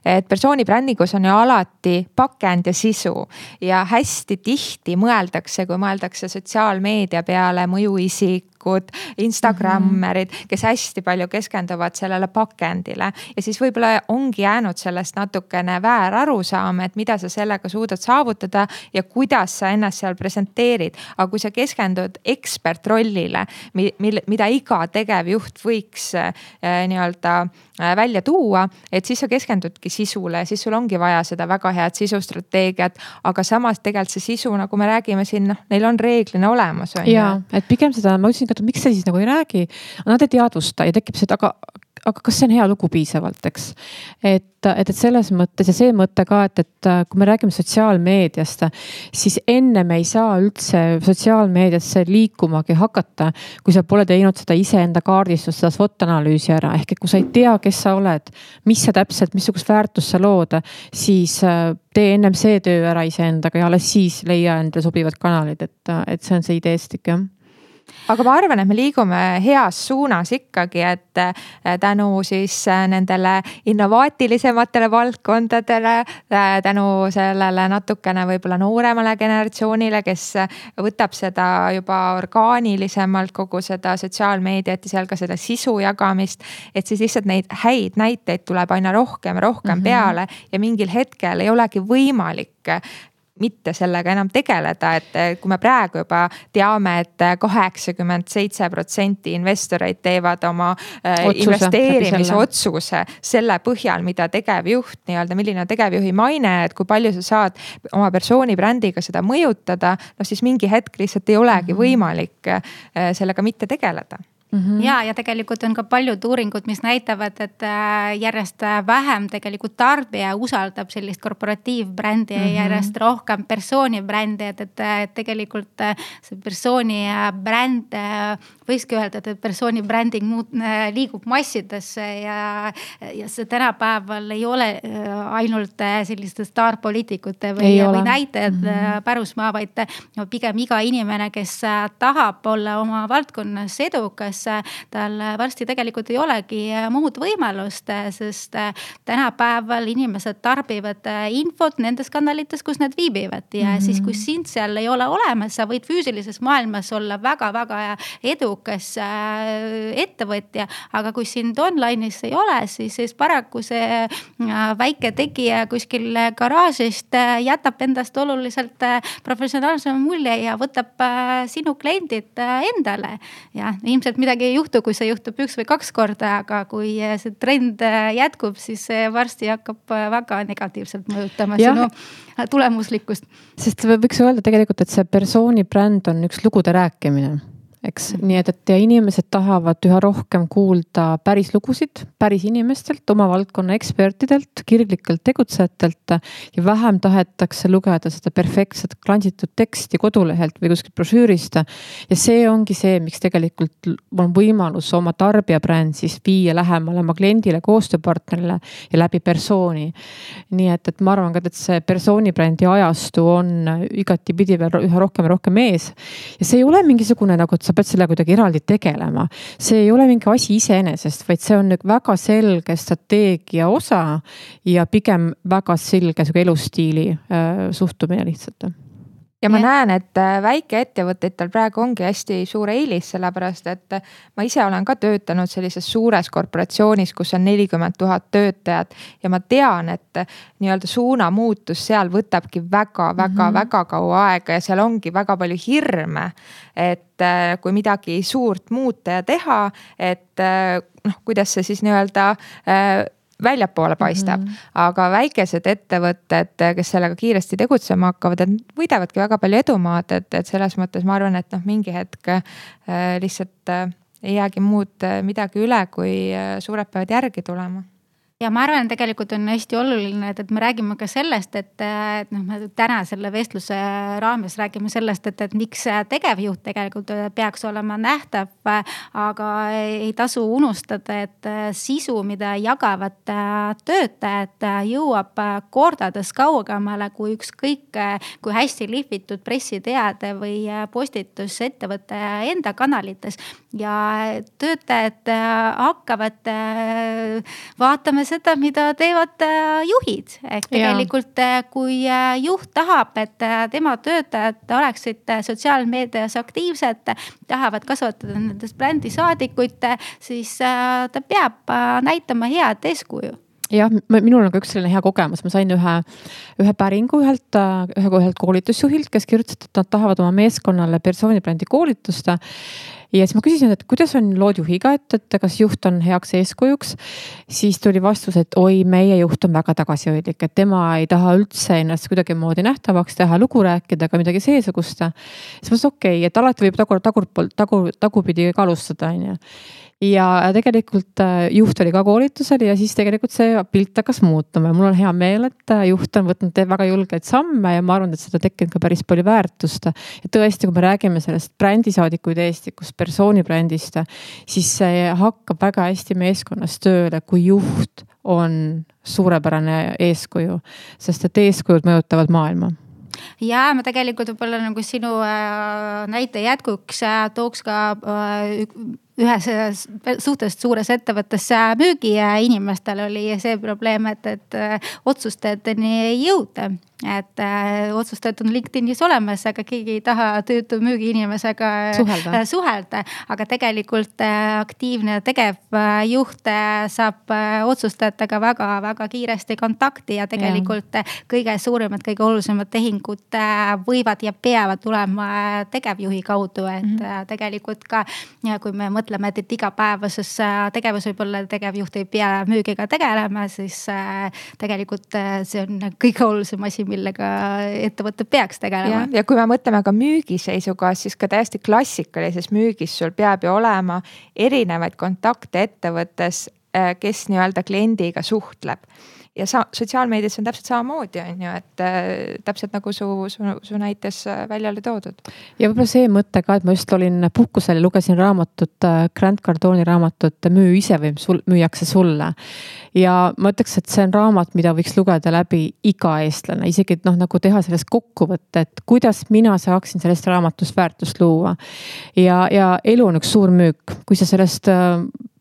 et persooni brändigus on ju alati pakend ja sisu. Ja hästi tihti mõeldakse, kui mõeldakse sotsiaalmeedia peale, mõjuisik, isikud, Instagrammerid, kes hästi palju keskenduvad sellele pakendile. ja siis võib-olla ongi jäänud sellest natukene väär arusaam, et mida sa sellega suudad saavutada ja kuidas sa ennast seal presenteerid. aga kui sa keskendud ekspertrollile, mil, mida iga tegevjuht võiks äh, nii-öelda äh, välja tuua, et siis sa keskendudki sisule, siis sul ongi vaja seda väga head sisustrateegiat. aga samas tegelikult see sisu, nagu me räägime siin, noh, neil on reeglina olemas. ja, et pigem seda, ma ütlesin et miks sa siis nagu ei räägi, nad ei teadvusta ja tekib see, et aga, aga kas see on hea lugu piisavalt, eks. et, et, et selles mõttes ja see mõte ka, et, et kui me räägime sotsiaalmeediast, siis enne me ei saa üldse sotsiaalmeediasse liikumagi hakata, kui sa pole teinud seda iseenda kaardistust, seda SWOT analüüsi ära, ehk et kui sa ei tea, kes sa oled, mis sa täpselt, missugust väärtust sa lood, siis äh, tee ennem see töö ära iseendaga ja alles siis leia endale sobivad kanalid, et, et see on see ideestik jah aga ma arvan, et me liigume heas suunas ikkagi, et äh, tänu siis äh, nendele innovaatilisematele valdkondadele, äh, tänu sellele natukene võib-olla nooremale generatsioonile, kes võtab seda juba orgaanilisemalt, kogu seda sotsiaalmeediat ja seal ka seda sisu jagamist. et siis lihtsalt neid häid näiteid tuleb aina rohkem ja rohkem mm -hmm. peale ja mingil hetkel ei olegi võimalik mitte sellega enam tegeleda, et kui me praegu juba teame et, et kaheksakümmend seitse protsenti investoreid teevad oma äh, Otsuse, investeerimisotsuse selle põhjal, mida tegevjuht nii-öelda, milline on tegevjuhi maine, et kui palju sa saad oma persooni brändiga seda mõjutada. noh, siis mingi hetk lihtsalt ei olegi mhm. võimalik sellega mitte tegeleda Mm -hmm. ja, ja tegelikult on ka paljud uuringud, mis näitavad, et äh, järjest vähem tegelikult tarbija usaldab sellist korporatiivbrändi mm -hmm. ja järjest rohkem persooni brändi, et, et, et tegelikult äh, see persooni äh, bränd võikski öelda, et persooni bränding muut-, liigub massidesse ja, ja see tänapäeval ei ole ainult selliste staarpoliitikute või, või näitajad mm -hmm. pärusmaa, vaid no, pigem iga inimene, kes tahab olla oma valdkonnas edukas mõttes tal varsti tegelikult ei olegi muud võimalust, sest tänapäeval inimesed tarbivad infot nendes kanalites, kus nad viibivad ja mm -hmm. siis, kui sind seal ei ole olemas, sa võid füüsilises maailmas olla väga-väga edukas ettevõtja, aga kui sind online'is ei ole, siis, siis paraku see väike tegija kuskil garaažist jätab endast oluliselt professionaalsema mulje ja võtab sinu kliendid endale. jah, ilmselt midagi ei juhtu, kui see juhtub üks või kaks korda, aga kui see trend jätkub, siis see varsti hakkab väga negatiivselt mõjutama ja. sinu tulemuslikkust. sest võiks öelda tegelikult, et see persooni bränd on üks lugude rääkimine eks, nii et, et ja inimesed tahavad üha rohkem kuulda päris lugusid päris inimestelt, oma valdkonna ekspertidelt, kirglikelt tegutsejatelt. ja vähem tahetakse lugeda seda perfektset klantsitud teksti kodulehelt või kuskilt brošüürist. ja see ongi see, miks tegelikult on võimalus oma tarbijabränd siis viia lähemale oma kliendile, koostööpartnerile ja läbi persooni. nii et, et ma arvan ka, et see persooni brändi ajastu on igatipidi veel üha rohkem ja rohkem ees. ja see ei ole mingisugune nagu, sa pead sellega kuidagi eraldi tegelema. see ei ole mingi asi iseenesest, vaid see on väga selge strateegia osa ja pigem väga selge sihuke elustiili äh, suhtumine lihtsalt ja ma ja. näen, et äh, väikeettevõtetel praegu ongi hästi suur eelis, sellepärast et äh, ma ise olen ka töötanud sellises suures korporatsioonis, kus on nelikümmend tuhat töötajat. ja ma tean, et äh, nii-öelda suunamuutus seal võtabki väga-väga-väga mm -hmm. väga kaua aega ja seal ongi väga palju hirme. et kui midagi suurt muuta ja teha, et noh, kuidas see siis nii-öelda väljapoole paistab mm. -hmm. aga väikesed ettevõtted, kes sellega kiiresti tegutsema hakkavad, et võidavadki väga palju edumaad, et, et selles mõttes ma arvan, et noh, mingi hetk äh, lihtsalt äh, ei jäägi muud äh, midagi üle, kui äh, suured peavad järgi tulema ja ma arvan, tegelikult on hästi oluline, et, et me räägime ka sellest, et, et noh, me täna selle vestluse raames räägime sellest, et, et miks tegevjuht tegelikult peaks olema nähtav. aga ei tasu unustada, et sisu, mida jagavad töötajad, jõuab kordades kaugemale kui ükskõik kui hästi lihvitud pressiteade või postitus ettevõtte enda kanalites. Ja töötajad hakkavad vaatama seda, mida teevad äh, juhid. ehk tegelikult, äh, kui äh, juht tahab, et tema töötajad oleksid sotsiaalmeedias aktiivsed, tahavad kasvatada nendest brändisaadikuid, siis ta peab näitama head eeskuju. Jah, minul on ka üks selline hea kogemus, ma sain ühe, ühe päringu ühelt, ühe, ühelt koolitusjuhilt, kes kirjutas, et nad tahavad oma meeskonnale persoonibrändi koolitust ja siis ma küsisin, et kuidas on lood juhiga, et, et kas juht on heaks eeskujuks. siis tuli vastus, et oi, meie juht on väga tagasihoidlik, et tema ei taha üldse ennast kuidagimoodi nähtavaks teha, lugu rääkida ega midagi seesugust. siis ma mõtlesin, okei okay,, et alati võib tagur, tagurpoolt, tagur, tagurpidi ka alustada, on ju ja tegelikult äh, juht oli ka koolitusel ja siis tegelikult see pilt hakkas muutuma ja mul on hea meel, et äh, juht on võtnud väga julgeid samme ja ma arvan, et seda tekkinud ka päris palju väärtust. ja tõesti, kui me räägime sellest brändisaadiku ideestikust, persooni brändist, siis see hakkab väga hästi meeskonnas tööle, kui juht on suurepärane eeskuju, sest et eeskujud mõjutavad maailma ja ma tegelikult võib-olla nagu sinu äh, näite jätkuks tooks ka ühes suhteliselt suures ettevõttes müügiinimestel oli see probleem, et, et otsustajateni ei jõuta et äh, otsustajad on LinkedInis olemas, aga keegi ei taha töötu müügiinimesega suhelda, äh, suhelda. aga tegelikult äh, aktiivne tegevjuht äh, saab äh, otsustajatega väga-väga kiiresti kontakti ja tegelikult ja. kõige suuremad, kõige olulisemad tehingud äh, võivad ja peavad tulema tegevjuhi kaudu, et mm -hmm. tegelikult ka. kui me mõtleme, et, et igapäevases tegevus võib-olla tegevjuht ei pea müügiga tegelema, siis tegelikult see on kõige olulisem asi millega ettevõte peaks tegelema. ja kui me mõtleme ka müügi seisukohast, siis ka täiesti klassikalises müügis sul peab ju olema erinevaid kontakte ettevõttes, äh, kes nii-öelda kliendiga suhtleb ja sa sotsiaalmeedias on täpselt samamoodi, on ju, et äh, täpselt nagu su, su, su näites äh, välja oli toodud. ja võib-olla see mõte ka, et ma just olin puhkusel ja lugesin raamatut, Grant Cardoni raamatut Müü ise või sul müüakse sulle. ja ma ütleks, et see on raamat, mida võiks lugeda läbi iga eestlane, isegi noh, nagu teha sellest kokkuvõtte, et kuidas mina saaksin sellest raamatust väärtust luua. ja, ja elu on üks suur müük, kui sa sellest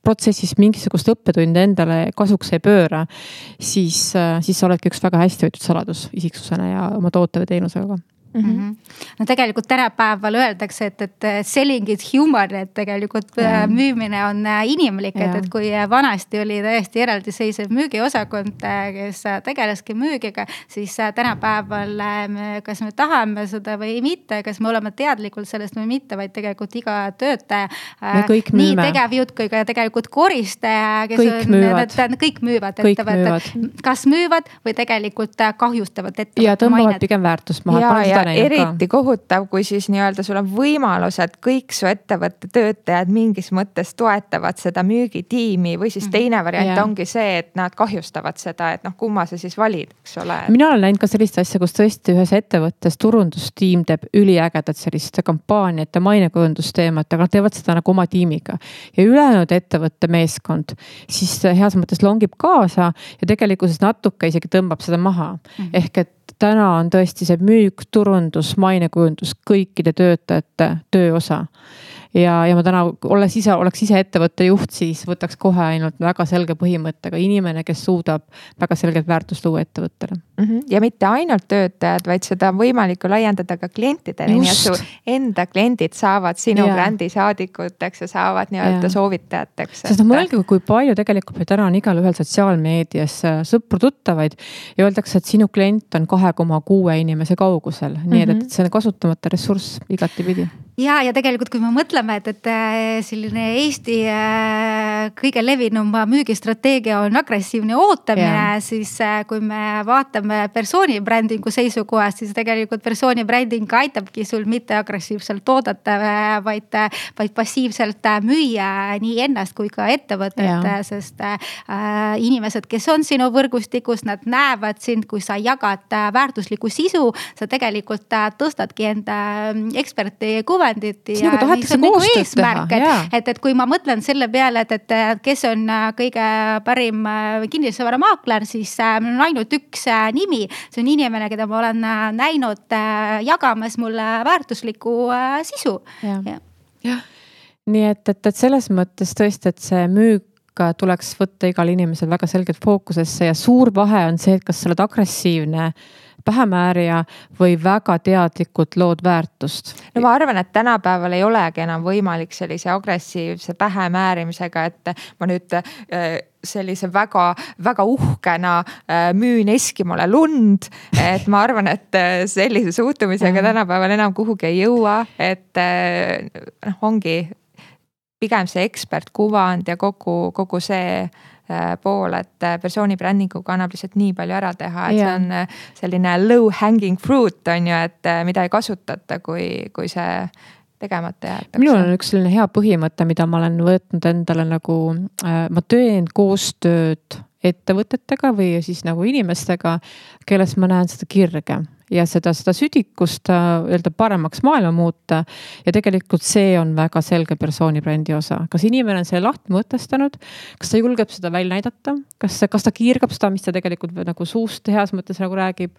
protsessis mingisugust õppetundi endale kasuks ei pööra, siis, siis sa oledki üks väga hästi hoitud saladus isiksusena ja oma toote või teenusega mm. -hmm. no tegelikult tänapäeval öeldakse, et, et selling is human, et tegelikult yeah. Äh, müümine on äh, inimlik yeah., et, et kui äh, vanasti oli täiesti eraldiseisev müügiosakond, kes tegeleski müügiga, siis tänapäeval me, kas me tahame seda või mitte, kas me oleme teadlikud sellest või mitte, vaid tegelikult iga töötaja. nii tegevjuht kui ka tegelikult koristaja, kes kõik on, müüvad. kõik müüvad ettevõtted, kas müüvad või tegelikult kahjustavad ettevõtte mainet. ja tõmbavad pigem väärtust maha eriti ka. kohutav, kui siis nii-öelda sul on võimalus, et kõik su ettevõtte töötajad mingis mõttes toetavad seda müügitiimi või siis mhm. teine variant yeah. ongi see, et nad kahjustavad seda, et noh, kumma sa siis valid, eks ole. mina olen näinud ka sellist asja, kus tõesti ühes ettevõttes turundustiim teeb üliägedat sellist kampaaniat ja mainekujundusteemat, aga nad teevad seda nagu oma tiimiga. ja ülejäänud ettevõtte meeskond siis heas mõttes longib kaasa ja tegelikkuses natuke isegi tõmbab seda maha mm. -hmm. ehk et täna on tõesti see müük, turundus, mainekujundus kõikide töötajate tööosa ja, ja ma täna, olles ise, oleks ise ettevõtte juht, siis võtaks kohe ainult väga selge põhimõttega inimene, kes suudab väga selgelt väärtust luua ettevõttele mm. -hmm. ja mitte ainult töötajad, vaid seda on võimalik ju laiendada ka klientidele, nii et su enda kliendid saavad sinu yeah. brändi saadikuteks ja saavad nii-öelda soovitajateks. sest noh, mõelge, kui palju tegelikult meil täna on igalühel sotsiaalmeedias äh, sõpru-tuttavaid ja öeldakse, et sinu klient on kahe koma kuue inimese kaugusel, nii mm -hmm. et, et mhm. see on kasutamata ressurss igatipidi ja, ja tegelikult, kui me mõtleme, et, et äh, selline Eesti äh, kõige levinum müügistrateegia on agressiivne ootamine, siis äh, kui me vaatame persooni brändingu seisukohast, siis tegelikult persooni bränding aitabki sul mitte agressiivselt oodata, vaid, vaid passiivselt müüa nii ennast kui ka ettevõtet, sest äh, inimesed, kes on sinu võrgustikus, nad näevad sind, kui sa jagad väärtuslikku sisu, sa tegelikult tõstadki enda eksperti kuve ja nagu mis on nagu eesmärk, et, et, et kui ma mõtlen selle peale, et, et kes on äh, kõige parim äh, kinnisvaramaakler, siis äh, mul on ainult üks nimi. see on inimene, keda ma olen näinud jagamas mulle väärtuslikku sisu. jah ja., nii et, et, et selles mõttes tõesti, et see müük tuleks võtta igal inimesel väga selgelt fookusesse ja suur vahe on see, et kas sa oled agressiivne pähemäärija või väga teadlikult lood väärtust? no ma arvan, et tänapäeval ei olegi enam võimalik sellise agressiivse pähemäärimisega, et ma nüüd äh, sellise väga-väga uhkena äh, müün Eskimole lund. et ma arvan, et äh, sellise suhtumisega tänapäeval enam kuhugi ei jõua, et noh, ongi pigem see ekspertkuvand ja kogu, kogu see Äh, pool, et äh, persooni brändinguga annab lihtsalt nii palju ära teha, et yeah. see on äh, selline low hanging fruit on ju, et mida ei kasutata, kui, kui see tegemata jäetakse. minul on üks selline hea põhimõte, mida ma olen võtnud endale nagu ma teen koostööd ettevõtetega või siis nagu inimestega, kelles ma näen seda kirge ja seda, seda südikust nii-öelda paremaks maailma muuta. ja tegelikult see on väga selge persooni brändi osa, kas inimene on selle lahti mõtestanud, kas ta julgeb seda välja näidata, kas, kas ta kiirgab seda, mis ta tegelikult nagu suust heas mõttes nagu räägib.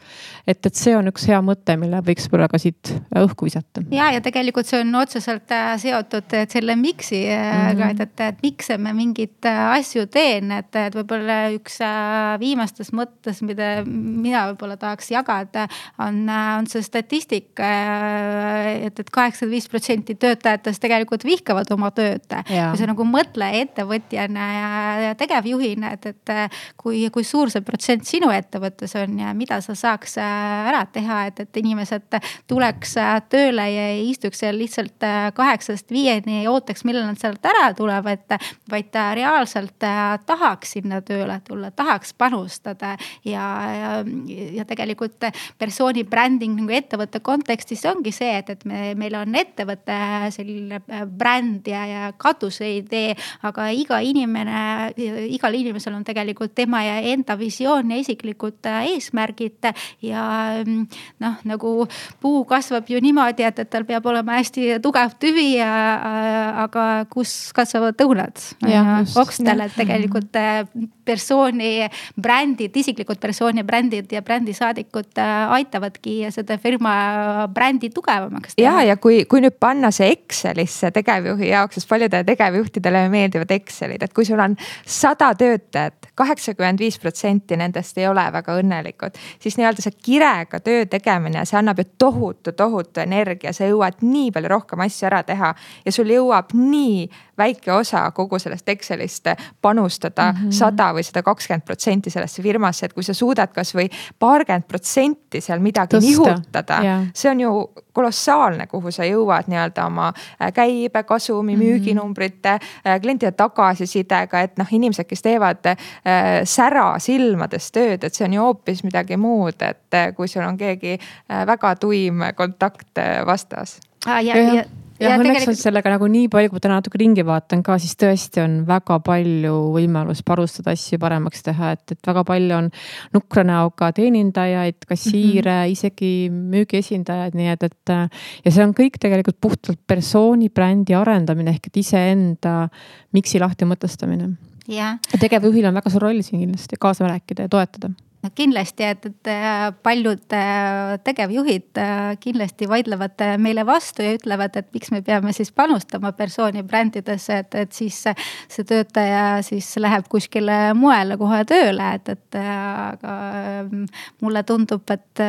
et, et see on üks hea mõte, mille võiks võib-olla ka siit õhku visata. ja, ja tegelikult see on otseselt äh, seotud selle miks'iga mm, -hmm. et, et, et miks ma mingeid äh, asju teen, et, et võib-olla üks äh, viimastest mõttes, mida mina võib-olla tahaks jagada on, on see statistika, et, et kaheksakümmend viis protsenti töötajatest tegelikult vihkavad oma tööd. kui sa nagu mõtle ettevõtjana ja, ja tegevjuhina, et, et kui, kui suur see protsent sinu ettevõttes on ja mida sa saaks ära teha, et, et inimesed tuleks tööle ja ei istuks seal lihtsalt kaheksast viieni ja ootaks, millal nad sealt ära tulevad, vaid ta reaalselt tahaks sinna tööle tulla, tahaks panustada ja, ja, ja tegelikult persoon persooni bränding nagu ettevõtte kontekstis ongi see, et, et me, meil on ettevõtte selline bränd ja, ja katuseidee. aga iga inimene, igal inimesel on tegelikult tema ja enda visioon ja isiklikud eesmärgid. ja noh, nagu puu kasvab ju niimoodi, et, et tal peab olema hästi tugev tüvi, aga kus kasvavad õunad. okstel, et tegelikult persooni brändid, isiklikud persooni brändid ja brändisaadikud äh, aitavadki seda firma brändi tugevamaks teha. ja, ja kui, kui nüüd panna see Excelisse tegevjuhi jaoks, sest paljudele tegevjuhtidele meeldivad Excelid, et kui sul on sada töötajat, kaheksakümmend viis protsenti nendest ei ole väga õnnelikud, siis nii-öelda see kirega töö tegemine, see annab ju tohutu, tohutu energia, sa jõuad nii palju rohkem asju ära teha ja sul jõuab nii väike osa kogu sellest Excelist panustada mhm. sada mm -hmm. või sada kakskümmend protsenti sellesse firmasse, et kui sa suudad kasvõi paarkümmend protsenti seal midagi Tõsta. nihutada yeah., see on ju kolossaalne, kuhu sa jõuad nii-öelda oma äh, käibe, kasumi mm, -hmm. müüginumbrite, äh, klientide tagasisidega, et noh, inimesed, kes teevad äh, sära silmades tööd, et see on ju hoopis midagi muud, et kui sul on keegi väga tuim kontakt vastas ah,. ja, ja, ja jah, õnneks tegelikult... on sellega nagu nii palju, kui ma täna natuke ringi vaatan ka, siis tõesti on väga palju võimalust panustada asju paremaks teha, et, et väga palju on nukra näoga teenindajaid, kassiire mm, -hmm. isegi müügiesindajaid, nii et, et. ja see on kõik tegelikult puhtalt persooni brändi arendamine ehk et iseenda miksi lahti mõtestamine. ja tegevjuhil on väga suur roll siin kindlasti kaasa rääkida ja toetada no kindlasti, et, et äh, paljud äh, tegevjuhid äh, kindlasti vaidlevad meile vastu ja ütlevad, et miks me peame siis panustama persooni brändidesse, et, et siis see töötaja siis läheb kuskile mujale kohe tööle, et, et aga mulle tundub, et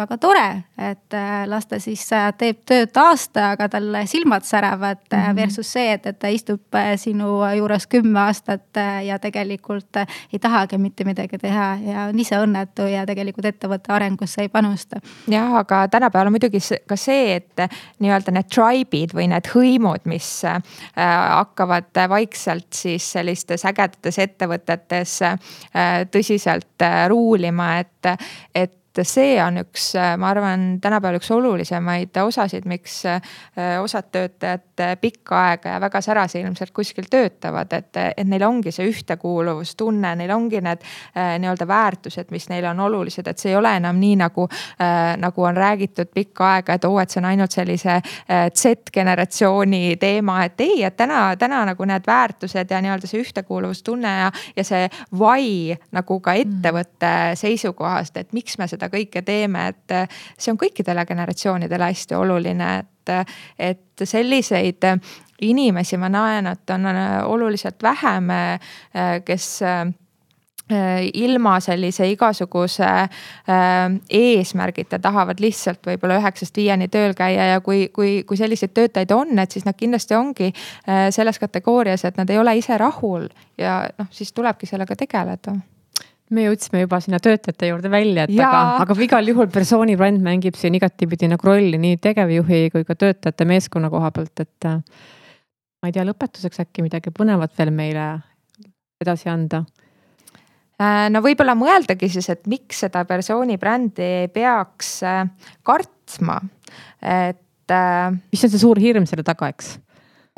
väga tore, et las ta siis teeb tööd aasta, aga tal silmad säravad mm -hmm. versus see, et, et ta istub sinu juures kümme aastat ja tegelikult ei tahagi mitte midagi teha ja on ise õnnetu ja tegelikult ettevõtte arengusse ei panusta. jah, aga tänapäeval on muidugi ka see, et nii-öelda need tribe'id või need hõimud, mis äh, hakkavad vaikselt siis sellistes ägedates ettevõtetes äh, tõsiselt ruulima, et, et et see on üks, ma arvan, tänapäeval üks olulisemaid osasid, miks äh, osad töötajad pikka aega ja väga särasilmselt kuskil töötavad, et, et neil ongi see ühtekuuluvustunne, neil ongi need äh, nii-öelda väärtused, mis neile on olulised, et see ei ole enam nii nagu, äh, nagu on räägitud pikka aega, et oo, et see on ainult sellise Z-generatsiooni teema, et ei, et täna, täna nagu need väärtused ja nii-öelda see ühtekuuluvustunne ja, ja see why nagu ka ettevõtte seisukohast, et miks me seda seda kõike teeme, et äh, see on kõikidele generatsioonidele hästi oluline, et, äh, et selliseid inimesi ma näen, et on äh, oluliselt vähem, kes ilma sellise igasuguse eesmärgita tahavad lihtsalt võib-olla üheksast viieni tööl käia ja kui, kui, kui selliseid töötajaid on, et siis nad kindlasti ongi selles kategoorias, et nad ei ole ise rahul ja noh, siis tulebki sellega tegeleda me jõudsime juba sinna töötajate juurde välja, et ja. aga, aga igal juhul persooni bränd mängib siin igatipidi nagu rolli nii tegevjuhi kui ka töötajate meeskonna koha pealt, et. Äh, ma ei tea, lõpetuseks äkki midagi põnevat veel meile edasi anda äh, no võib-olla mõeldagi siis, et miks seda persooni brändi peaks äh, kartma, et. mis on see suur hirm selle taga, eks?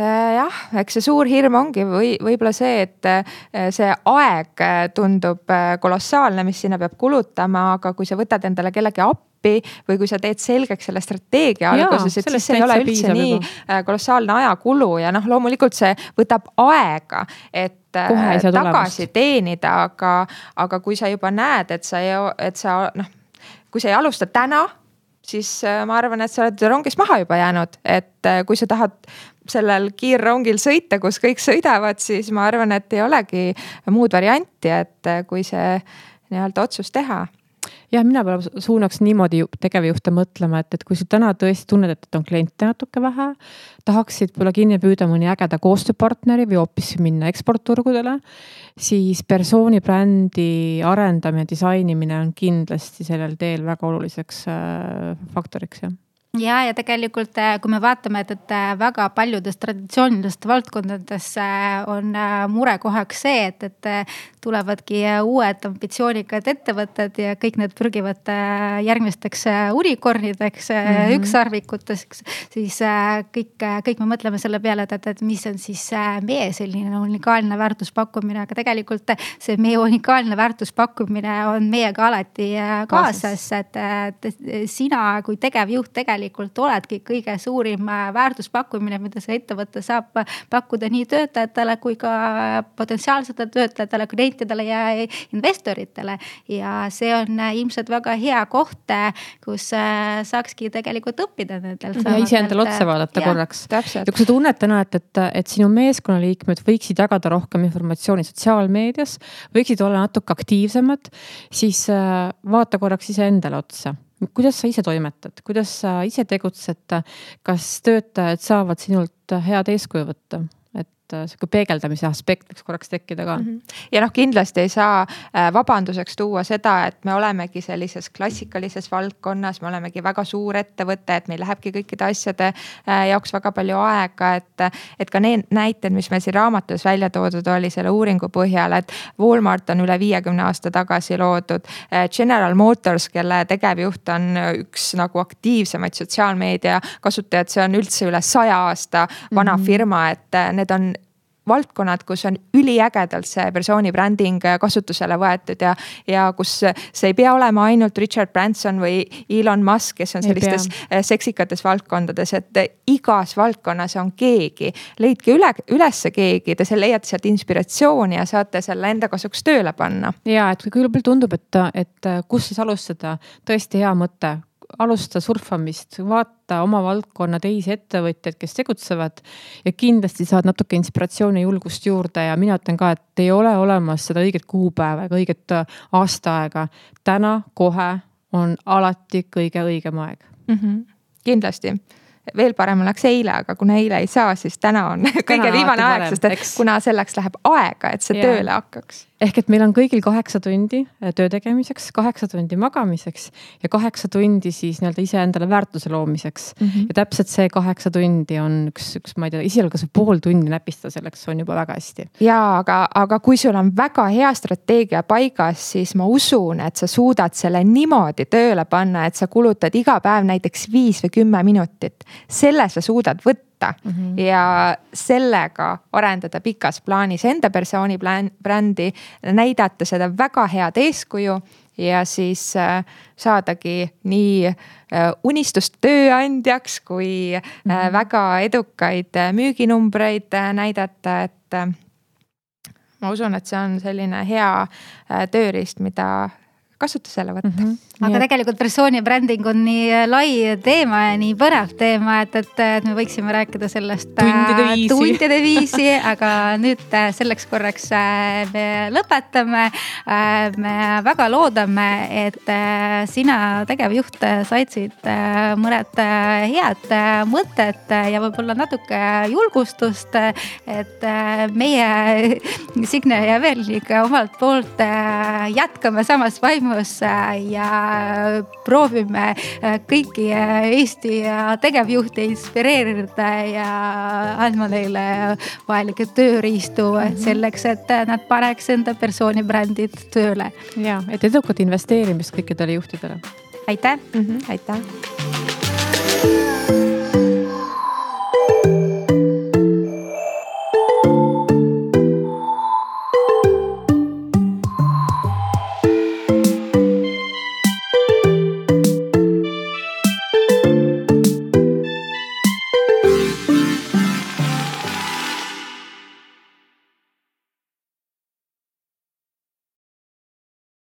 Äh, jah, eks see suur hirm ongi või võib-olla see, et äh, see aeg äh, tundub kolossaalne, mis sinna peab kulutama, aga kui sa võtad endale kellegi appi või kui sa teed selgeks selle strateegia alguses, et siis see ei ole üldse nii juba. kolossaalne ajakulu ja noh, loomulikult see võtab aega, et tagasi tulemas. teenida, aga, aga kui sa juba näed, et sa ei, et sa noh, kui sa ei alusta täna siis ma arvan, et sa oled rongist maha juba jäänud, et kui sa tahad sellel kiirrongil sõita, kus kõik sõidavad, siis ma arvan, et ei olegi muud varianti, et kui see nii-öelda otsus teha jah, mina võib-olla suunaks niimoodi tegevjuhte mõtlema, et, et kui sa täna tõesti tunned, et on kliente natuke vähe. tahaksid võib-olla kinni püüda mõni ägeda koostööpartneri või hoopis minna eksportturgudele. siis persooni brändi arendamine, disainimine on kindlasti sellel teel väga oluliseks äh, faktoriks jah ja, ja tegelikult, äh, kui me vaatame, et, et äh, väga paljudes traditsioonilistes valdkondades äh, on murekohaks see, et, et tulevadki uued ambitsioonikad ettevõtted ja kõik need pürgivad järgmisteks unicornideks mm -hmm. ükssarvikuteks. siis kõik, kõik me mõtleme selle peale, et, et, et mis on siis meie selline unikaalne väärtuspakkumine, aga tegelikult see meie unikaalne väärtuspakkumine on meiega alati kaasas, et, et sina kui tegevjuht tegelikult oledki kõige suurim väärtuspakkumine, mida see ettevõte saab pakkuda nii töötajatele kui ka potentsiaalsetele töötajatele, klientidele ja investoritele. ja see on ilmselt väga hea koht, kus äh, saakski tegelikult õppida nendelt. ja iseendale otsa vaadata ja, korraks. kui sa tunned täna, et, et, et sinu meeskonnaliikmed võiksid jagada rohkem informatsiooni sotsiaalmeedias, võiksid olla natuke aktiivsemad, siis äh, vaata korraks iseendale otsa kuidas sa ise toimetad, kuidas sa ise tegutsed, kas töötajad saavad sinult head eeskuju võtta? et äh, sihuke peegeldamise aspekt võiks korraks tekkida ka mm. -hmm. ja noh, kindlasti ei saa äh, vabanduseks tuua seda, et me olemegi sellises klassikalises valdkonnas, me olemegi väga suur ettevõte, et meil lähebki kõikide asjade äh, jaoks väga palju aega, et. et ka need näited, mis meil siin raamatus välja toodud oli selle uuringu põhjal, et Walmart on üle viiekümne aasta tagasi loodud. General Motors, kelle tegevjuht on üks nagu aktiivsemaid sotsiaalmeedia kasutajaid, see on üldse üle saja aasta vana mm -hmm. firma, et need on valdkonnad, kus on üliägedalt see persooni bränding kasutusele võetud ja, ja kus see ei pea olema ainult Richard Branson või Elon Musk, kes on sellistes seksikates valdkondades, et igas valdkonnas on keegi. leidke üle, ülesse keegi, te leiate sealt inspiratsiooni ja saate selle enda kasuks tööle panna. ja et küll tundub, et, et kus siis alustada, tõesti hea mõte alusta surfamist, vaata oma valdkonna teisi ettevõtjaid, kes tegutsevad. ja kindlasti saad natuke inspiratsiooni ja julgust juurde ja mina ütlen ka, et ei ole olemas seda õiget kuupäeva ega õiget äh, aastaaega. täna, kohe on alati kõige õigem aeg mm. -hmm. kindlasti veel parem oleks eile, aga kuna eile ei saa, siis täna on täna kõige viimane aeg, sest et eks. kuna selleks läheb aega, et see ja. tööle hakkaks ehk et meil on kõigil kaheksa tundi äh, töö tegemiseks, kaheksa tundi magamiseks ja kaheksa tundi siis nii-öelda iseendale väärtuse loomiseks mm. -hmm. ja täpselt see kaheksa tundi on üks, üks, ma ei tea, esialgu või pool tundi näpistada selleks on juba väga hästi. ja aga, aga kui sul on väga hea strateegia paigas, siis ma usun, et sa suudad selle niimoodi tööle panna, et sa kulutad iga päev näiteks viis või kümme minutit. selle sa suudad võtta võtta mm -hmm. ja sellega arendada pikas plaanis enda persooni brändi, näidata seda väga head eeskuju ja siis äh, saadagi nii äh, unistust tööandjaks kui mm -hmm. väga edukaid müüginumbreid näidata, et ma usun, et see on selline hea tööriist, mida kasutusele võtta mm. -hmm. aga et... tegelikult persooni bränding on nii lai teema ja nii põnev teema, et, et, et me võiksime rääkida sellest äh, tundide viisi, tundide viisi aga nüüd äh, selleks korraks äh, me lõpetame. me väga loodame, et sina, tegevjuht, said siit mõned head mõtted ja võib-olla natuke julgustust, et meie Signe ja Eveliniga omalt poolt jätkame samas vaimus vaimus ja proovime äh, kõiki äh, Eesti äh, tegevjuhte inspireerida ja andma neile vajalikke tööriistu -hmm. selleks, et nad paneks enda persooni brändid tööle. ja, et edukat investeerimist kõikidele juhtidele. aitäh mm, -hmm. aitäh